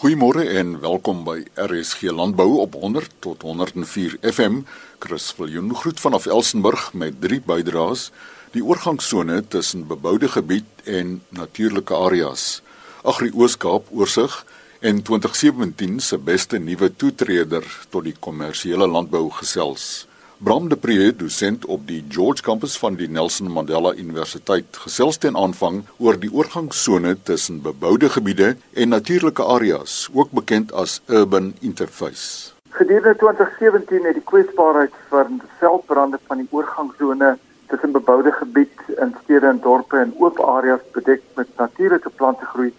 Goeiemôre en welkom by RSG Landbou op 100 tot 104 FM. Chris Viljoen groet vanaf Elsenburg met drie bydraes: die oorgangsone tussen beboude gebied en natuurlike areas, Agri Ooskaap oorsig en 2017 se beste nuwe toetreder tot die kommersiële landbou gesels. Bram de Pre, dosent op die George kampus van die Nelson Mandela Universiteit, gesels ten aanvang oor die oorgangsone tussen beboude gebiede en natuurlike areas, ook bekend as urban interface. Gedurende 2017 het die kwesbaarheid van veldbrande van die oorgangsone tussen beboude gebied in stede en dorpe en oop areas bedek met natuurlike plantegroei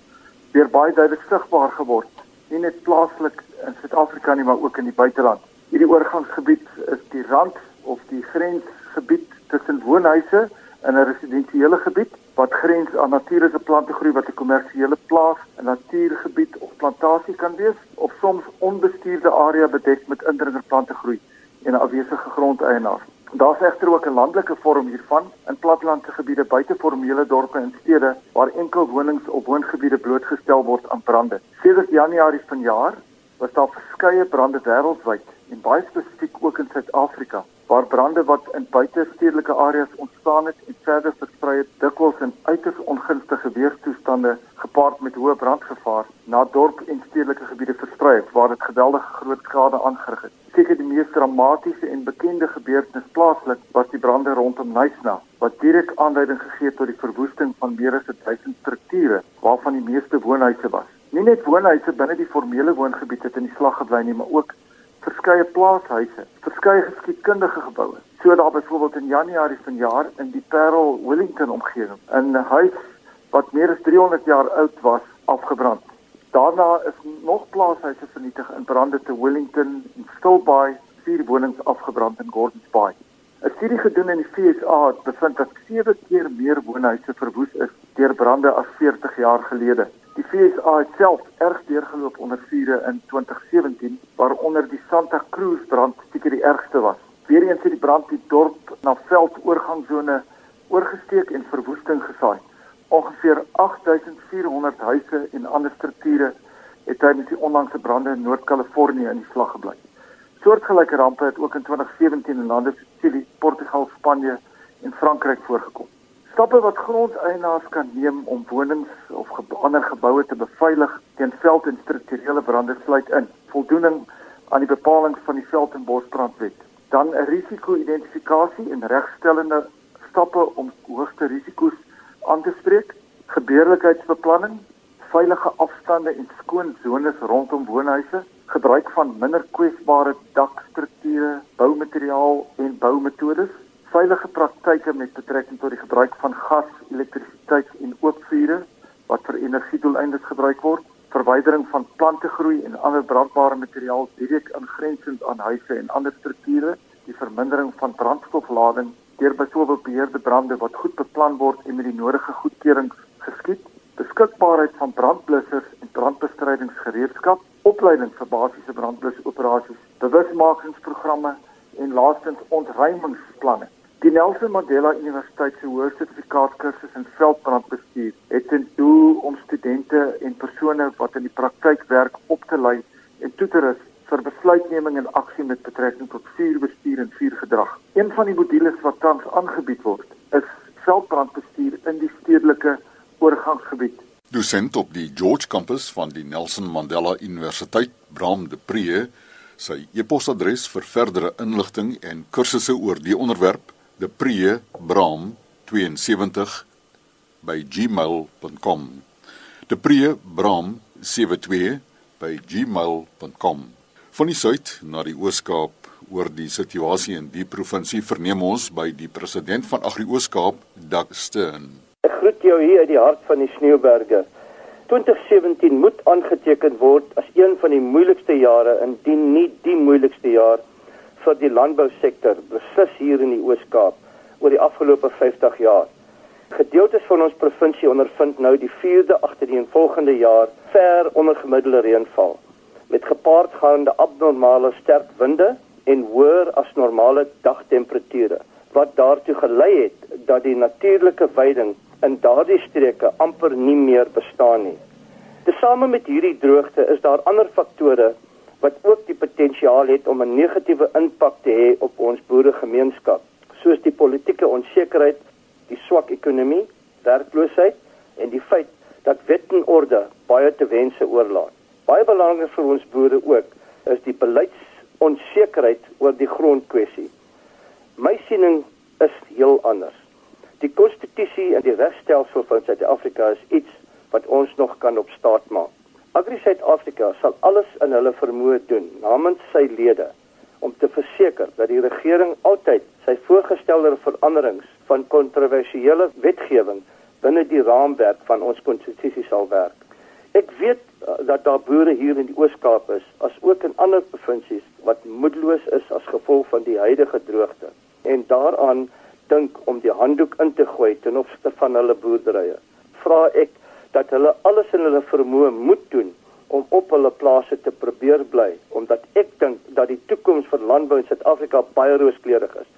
weer baie duidelik sigbaar geword, nie net plaaslik in Suid-Afrika nie, maar ook in die buiteland. Hierdie oorgangsgebied is die rand of die grensgebied tussen woonhuise in 'n residensiële gebied wat grens aan natuurlike plantegroei wat 'n kommersiële plaas, 'n natuurgebied of plantasie kan wees of soms onbestuurde area bedek met indringerplantegroei en 'n afwesige grondeienaar. Daar's egter ook 'n landelike vorm hiervan in plattelandse gebiede buite formele dorpe en stede waar enkel wonings op woongebiede blootgestel word aan brande. Sedert Januarie vanjaar was daar verskeie brande wêreldwyd en baie spesifiek ook in Suid-Afrika waar brande wat in buitestedelike areas ontstaan het en verder versprei het dikwels in uiters ongunstige weerstoestande gepaard met hoë brandgevaar na dorp en stedelike gebiede versprei het waar dit geweldige groot skade aangerig het. Seker die mees dramatiese en bekende gebeurtenis plaaslik was die brande rondom Nysna wat direk aanleiding gegee het tot die verwoesting van meer as 1000 strukture waarvan die meeste woonhuise was. Nie net woonhuise binne die formele woongebied het in die slag gebly nie, maar ook verskeie plaashuise, verskeie geskiedkundige geboue. So daar byvoorbeeld in Januarie vanjaar in die Parel Wellington omgewing 'n huis wat meer as 300 jaar oud was, afgebrand. Daarna is nog plaashuise vernietig in brande te Wellington en Stilbaai, vier wonings afgebrand in Gordons Bay. 'n Studie gedoen in die FSA het bevind dat 7 keer meer woonhuise verwoes is deur brande as 40 jaar gelede. Die FSA het self erg deurgeloop onder vure in 2017 waaronder die Santa Cruz brand seker die ergste was. Weereens het die brand die dorp na veldoorgangsone oorgesteek en verwoesting gesaai. Ongeveer 8400 huise en ander strukture het tydens die onlangse brande in Noord-Kalifornië in die slag gebly. Soortgelyke rampe het ook in 2017 in lande soos Chili, Portugal, Spanje en Frankryk voorgekom. Stappe wat grondeienaars kan neem om wonings of ge ander geboue te beveilig teen veld- en strukturele brande sluit in. Voldoening aan die bepalinge van die veld- en bosbrandwet. Dan 'n risiko-identifikasie en regstellende stappe om hoogste risiko's aan te spreek, gebeurlikheidsbeplanning, veilige afstande en skoon sones rondom woonhuise, gebruik van minder kwesbare dakstrukture, boumateriaal en boumetodes veilige praktyke met betrekking tot die gebruik van gas, elektrisiteit en oopvure wat vir energiedoeleindes gebruik word, verwydering van plante groei en ander brandbare materiaal direk aangrensend aan huise en ander strukture, die vermindering van brandstoflading deur byvoorbeeld beheerde brande wat goed beplan word en met die nodige goedkeurings geskied, beskikbaarheid van brandblussers en brandbestrydingsgereedskap, opleiding vir basiese brandblusoperasies, bewusmakingsprogramme en laastens ontruimingsplanne. Die Nelson Mandela Universiteit se hoë sertifikaatkursus in veldbrandbestuur het ten doel om studente en persone wat in die praktyk werk op te lei en toe te rus vir besluitneming en aksie met betrekking tot vuurbestuur en vuurgedrag. Een van die modules wat tans aangebied word, is veldbrandbestuur in die stedelike oorgangsgebied. Dosent op die George kampus van die Nelson Mandela Universiteit, Bram de Pre, sy e-posadres vir verdere inligting en kursusse oor die onderwerp depreebram72 by gmail.com depreebram72 by gmail.com van die suid na die ooskaap oor die situasie in die provinsie verneem ons by die president van Agri Ooskaap Dak Stern Ek groet jou hier uit die hart van die sneeuberge 2017 moet aangeteken word as een van die moeilikste jare indien nie die moeilikste jaar vir die landbousektor beslis hier in die Oos-Kaap oor die afgelope 50 jaar. Gedeeltes van ons provinsie ondervind nou die 4de agtereenvolgende jaar ver onder gemiddelde reënval met gepaardgaande abnormale sterk winde en hoër as normale dagtemperature wat daartoe gelei het dat die natuurlike veiding in daardie streke amper nie meer bestaan nie. Tesame met hierdie droogte is daar ander faktore wat ook die potensiaal het om 'n negatiewe impak te hê op ons boeregemeenskap, soos die politieke onsekerheid, die swak ekonomie, werkloosheid en die feit dat wet en orde baie te wense oorlaat. Baie belangrik vir ons boere ook is die beleidsonsekerheid oor die grondkwessie. My siening is heel anders. Die konstitusie en die regstelsel van Suid-Afrika is iets wat ons nog kan op staat maak. Agri Suid-Afrika sal alles in hulle vermoë doen namens sy lede om te verseker dat die regering altyd sy voorgestelde veranderings van kontroversiële wetgewing binne die raamwerk van ons konstitusie sal werk. Ek weet uh, dat daar boere hier in die Oos-Kaap is, as ook in ander provinsies wat moedeloos is as gevolg van die huidige droogte en daaraan dink om die handdoek in te gooi ten opsigte van hulle boerderye. Vra ek dat hulle alles in hulle vermoë moet doen om op hulle plase te probeer bly omdat ek dink dat die toekoms vir landbou in Suid-Afrika baie rooskleurig is.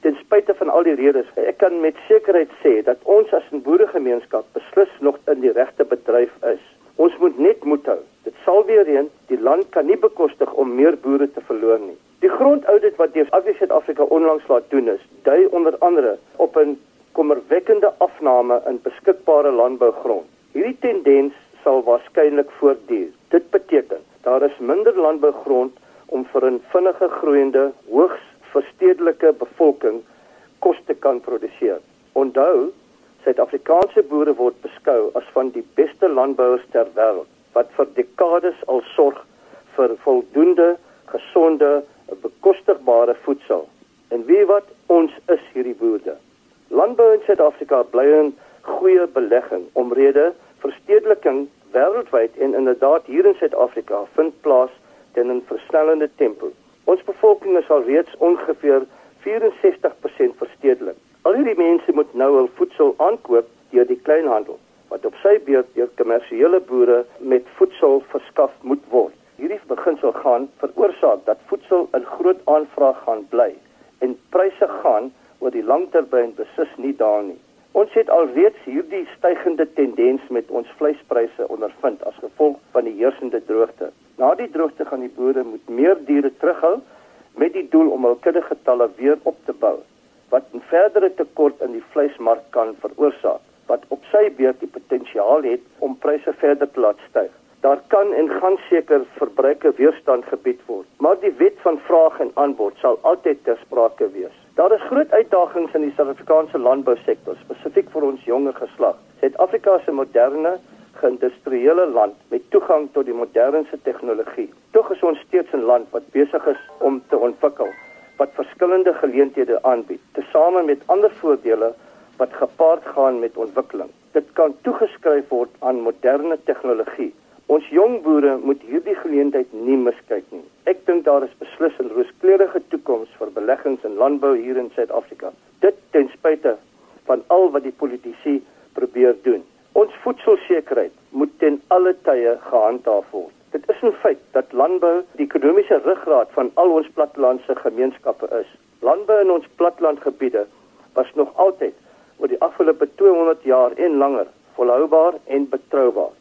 Ten spyte van al die redes, ek kan met sekerheid sê dat ons as 'n boeregemeenskap beslis nog in die regte bedryf is. Ons moet net moed hou. Dit sal weer reën, die land kan nie bekostig om meer boere te verloor nie. Die grondaudit wat deur Agri Suid-Afrika onlangs laat doen is, dui onder andere op 'n kommerwekkende afname in beskikbare landbougrond. Hierdie tendens sal waarskynlik voortduur. Dit beteken daar is minder landbougrond om vir 'n vinnige groeiende, hoogs verstedelike bevolking kos te kan produseer. Onthou, Suid-Afrikaanse boere word beskou as van die beste landbouers ter wêreld wat vir dekades al sorg vir voldoende, gesonde, bekostigbare voedsel. En wie wat ons is hierdie boere. Landbou in Suid-Afrika bly 'n goeie belegging omrede verstedeliking wêreldwyd en inderdaad hier in Suid-Afrika vind plaas teen 'n versnellende tempo. Ons bevolking is al reeds ongeveer 64% verstedelik. Al hierdie mense moet nou hul voedsel aankoop deur die kleinhandel wat op sy beurt deur kommersiële boere met voedsel verskaf moet word. Hierdie beginsel gaan veroorsaak dat voedsel in groot aanvraag gaan bly en pryse gaan oor die langtermyn beslis nie daal nie. Ons het alreeds hierdie stygende tendens met ons vleispryse ondervind as gevolg van die heersende droogte. Na die droogte gaan die boere moet meer diere terughou met die doel om hul kuddegetalle weer op te bou wat 'n verdere tekort in die vleismark kan veroorsaak wat op sy beurt die potensiaal het om pryse verder te laat styg. Daar kan en gaan seker verbruiker weerstand gebied word, maar die wet van vraag en aanbod sal altyd ter sprake wees. Daar is groot uitdagings in die Suid-Afrikaanse landbousektor, spesifiek vir ons jonger geslag. Suid-Afrika 'n moderne, geïndustriële land met toegang tot die modernste tegnologie. Tog is ons steeds 'n land wat besig is om te ontwikkel, wat verskillende geleenthede aanbied, tesame met ander voordele wat gepaard gaan met ontwikkeling. Dit kan toegeskryf word aan moderne tegnologie Ons jong boere moet hierdie geleentheid nie miskyk nie. Ek dink daar is beslis 'n rooskleurige toekoms vir beleggings in landbou hier in Suid-Afrika. Dit ten spyte van al wat die politici probeer doen. Ons voedselsekerheid moet ten alle tye gehandhaaf word. Dit is 'n feit dat landbou die ekonomiese ruggraat van al ons plattelandse gemeenskappe is. Landbou in ons plattelandgebiede was nog altyd oor die afgelope 200 jaar en langer volhoubaar en betroubaar.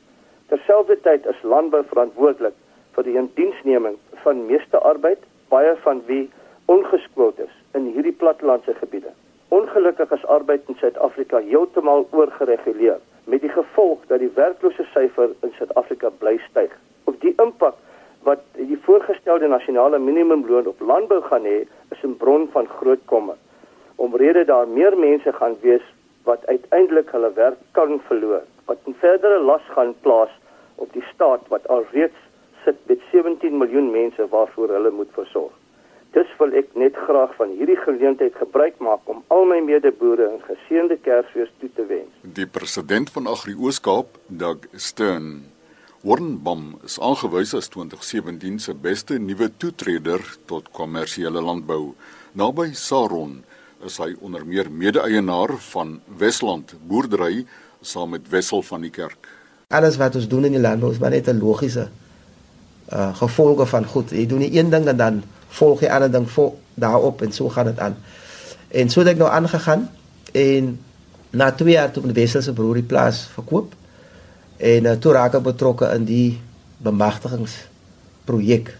Terselfdertyd is landbou verantwoordelik vir die indiensneming van meeste arbeid, baie van wie ongeskoold is in hierdie plattelandse gebiede. Ongelukkig is arbeid in Suid-Afrika heeltemal oorgereguleer met die gevolg dat die werklose syfer in Suid-Afrika bly styg. Op die impak wat die voorgestelde nasionale minimumloon op landbou gaan hê, is 'n bron van groot kommer. Omrede daar meer mense gaan wees wat uiteindelik hulle werk kan verloor wat 'n verdere las gaan plaas op die staat wat alreeds sit met 17 miljoen mense waarvoor hulle moet versorg. Dis wil ek net graag van hierdie geleentheid gebruik maak om al my medeboere 'n geseënde Kersfees toe te wens. Die president van Agri Ooskaap, Doug Stern, Warnbom is aangewys as 2017 se beste nuwe toetreder tot kommersiële landbou. Naby Saron is hy onder meer mede-eienaar van Wesland Boerdery saam met Wessel van die kerk. Alles wat ons doen in die landbou is maar net 'n logiese uh gevolge van goed. Jy doen nie een ding en dan volg jy ander ding voor daarop en so gaan dit aan. En so het ek nou aangegaan en na 2 jaar toe met Wessel se broer die plaas verkoop En uh, toe raak ek betrokke in die bemagtigingsprojek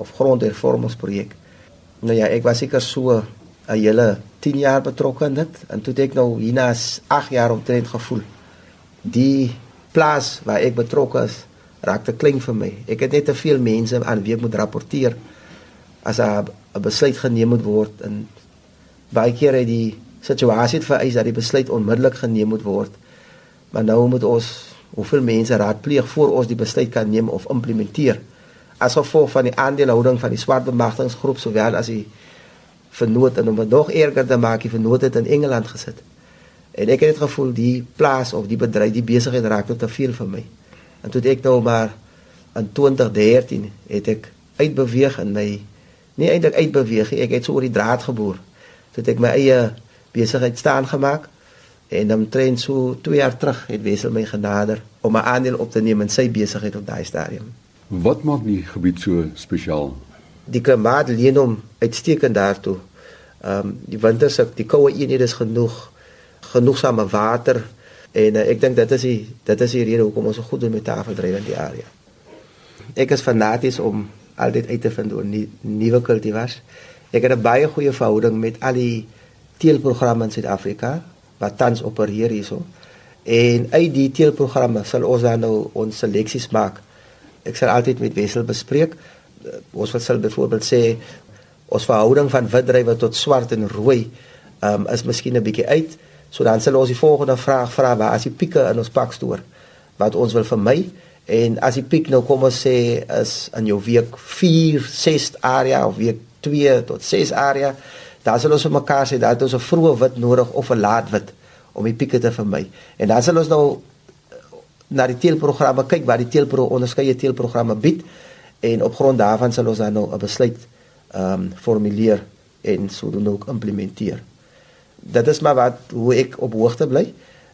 of grondhervormingsprojek. Nou ja, ek was seker so 'n hele 10 jaar betrokke in dit en toe het ek nou hierna 8 jaar omtrent gevoel. Die plaas waar ek betrokke is, raak te klein vir my. Ek het net te veel mense aan wie ek moet rapporteer as 'n besluit geneem moet word en baie keer het die situasie vereis dat die besluit onmiddellik geneem moet word. Maar nou moet ons hoeveel mense raadpleeg voor ons die besluit kan neem of implementeer as gevolg van die aandelehouding van die swart bemagtigingsgroep sowel as die vernoot en om dit nog erger te die vernoot het in Engeland gesit. En ek het dit gevoel die plaas of die bedryf, die besigheid raak net te veel vir my. En toe ek nou maar in 2013 het ek uitbeweeg in my nie eintlik uitbeweeg nie, ek het so oor die draad geboor. Toe het ek my eie besigheid staan gemaak en dan tren so 2 jaar terug het Wessel my genader om 'n aandeel op te neem in sy besigheid op daai stadium. Wat maak die gebied so spesiaal? Die klimaat leen hom uitstekend daartoe. Ehm um, die winters die koue eenhede is genoeg genoegsame water en uh, ek dink dit is die dit is die rede hoekom ons so goed doen met tafeldryf in die area. Ek is fanaties om altyd uit te vind oor nie, nuwe kultivars. Ek het 'n baie goeie verhouding met al die teelprogramme in Suid-Afrika wat tans opereer hierso. En uit die teelprogramme sal ons dan nou ons seleksies maak. Ek sal altyd met Wessel bespreek. Eh, ons sal byvoorbeeld sê ons verhouding van wit druiwe tot swart en rooi um, is miskien 'n bietjie uit. So dan sal ons die volgende vraag vra waar as die pieke in ons pakstoor wat ons wil vermy en as die piek nou kom ons sê is in jou week 4, 6 area of week 2 tot 6 area dan sal ons vir mekaar sê dat ons 'n vroeë wit nodig of 'n laat wit om die pieke te vermy. En dan sal ons nou eh, na die teelprogramme kyk waar die teelpro onderskeie teelprogramme bied en op grond daarvan sal ons dan nou 'n besluit ehm um, formuleer en sodoende ook implementeer. Dit is maar wat hoe ek op hoogte bly.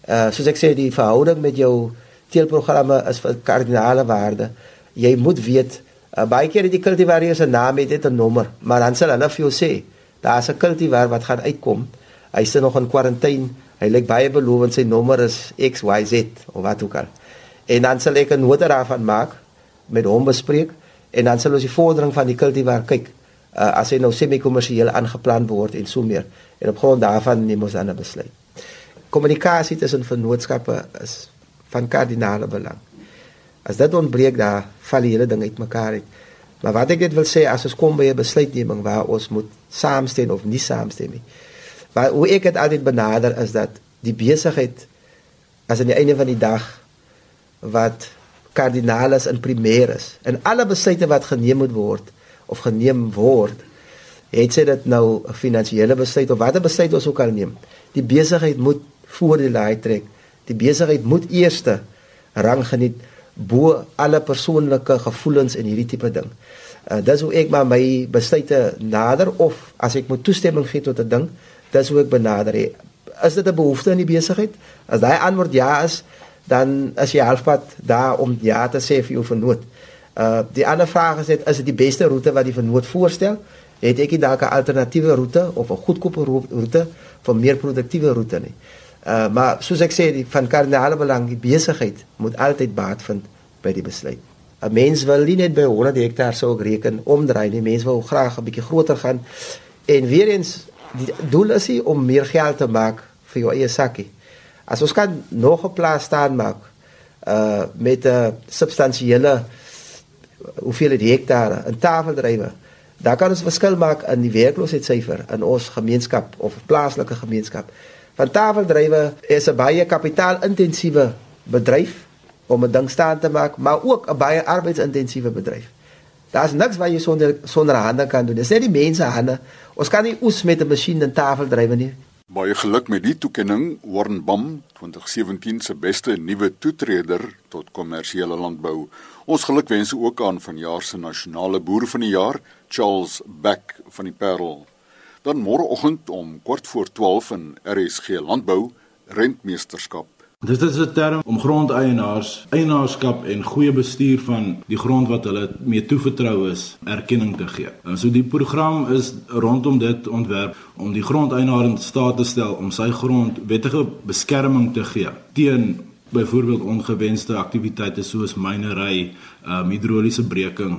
Uh soos ek sê die verhouding met jou teelprogramme is vir kardinale waarde. Jy moet weet uh, baie keer die kultivar se naam het dit 'n nommer, maar dan sal hulle vir jou sê Daar's 'n kultivar wat gaan uitkom. Hy sit nog in kwarantyne. Hy lyk baie belovend. Sy nommer is XYZ of wat ook al. En dan sal ek 'n nota daarvan maak met hom bespreek en dan sal ons die vordering van die kultivar kyk. Uh, as hy nou semi-kommersieel aangeplan word en so meer. En op grond daarvan neem ons dan 'n besluit. Kommunikasie tussen vennootskappe is van kardinale belang. As dit ontbreek, dan val die hele ding uitmekaar uit. Maar wat ek net wil sê as ons kom by 'n besluitneming waar ons moet saamstem of nie saamstem nie. Maar hoe ek dit altyd benader is dat die besigheid as aan die einde van die dag wat kardinalis in primêr is en alle besluite wat geneem moet word of geneem word het sê dit nou 'n finansiële besluit of watter besluit ons ook al neem die besigheid moet voor die lei trek die besigheid moet eerste rang geniet bo alle persoonlike gevoelens en hierdie tipe ding. Uh, dis hoe ek maar my besluite nader of as ek moet toestemming gee tot 'n ding, dis hoe ek benader. Is dit 'n behoefte in die besigheid? As daai antwoord ja is, dan is jy halfpad daar om ja te sê vir jou vernoot. Uh die ander vraag is dit is dit die beste roete wat die vernoot voorstel? Het ek dalk 'n alternatiewe roete of 'n goedkoper roete vir meer produktiewe roete nie? Uh maar soos ek sê, die van kardinale belang, die besigheid moet altyd baat vind by die besluit. 'n Mens wil nie net by 100 hektaar sou reken omdraai nie. Mense wil graag 'n bietjie groter gaan. En weer eens, die doel is nie om meer geld te maak vir jou eie sakkie. As ons kan nog 'n plaas staan maak uh met 'n substansiële hoeveel hektaar in tafeldrywe Daar kan ons verskil maak in die werkloosheidssyfer in ons gemeenskap of plaaslike gemeenskap. Want tafeldrywe is 'n baie kapitaalintensiewe bedryf om 'n ding staan te maak, maar ook 'n baie arbeidsintensiewe bedryf. Daar's niks wat jy sonder sonder hande kan doen. Dis net die mense hande. Ons kan nie oes met 'n masjien en tafeldrywe nie. Baie geluk met die toekenning Warren Bam 2017 se beste nuwe toetreder tot kommersiële landbou. Ons gelukwense ook aan vanjaar se nasionale boer van die jaar, Charles Beck van die Parel dan môreoggend om kort voor 12 in RSG Landbou rentmeesterskap. Dit is 'n term om grondeienaars eienaarskap en goeie bestuur van die grond wat hulle mee toevertrou is, erkenning te gee. En so die program is rondom dit ontwerp om die grondeienaar in staat te stel om sy grond wettige beskerming te gee teen byvoorbeeld ongewenste aktiwiteite soos mynery, um, hidroliese breking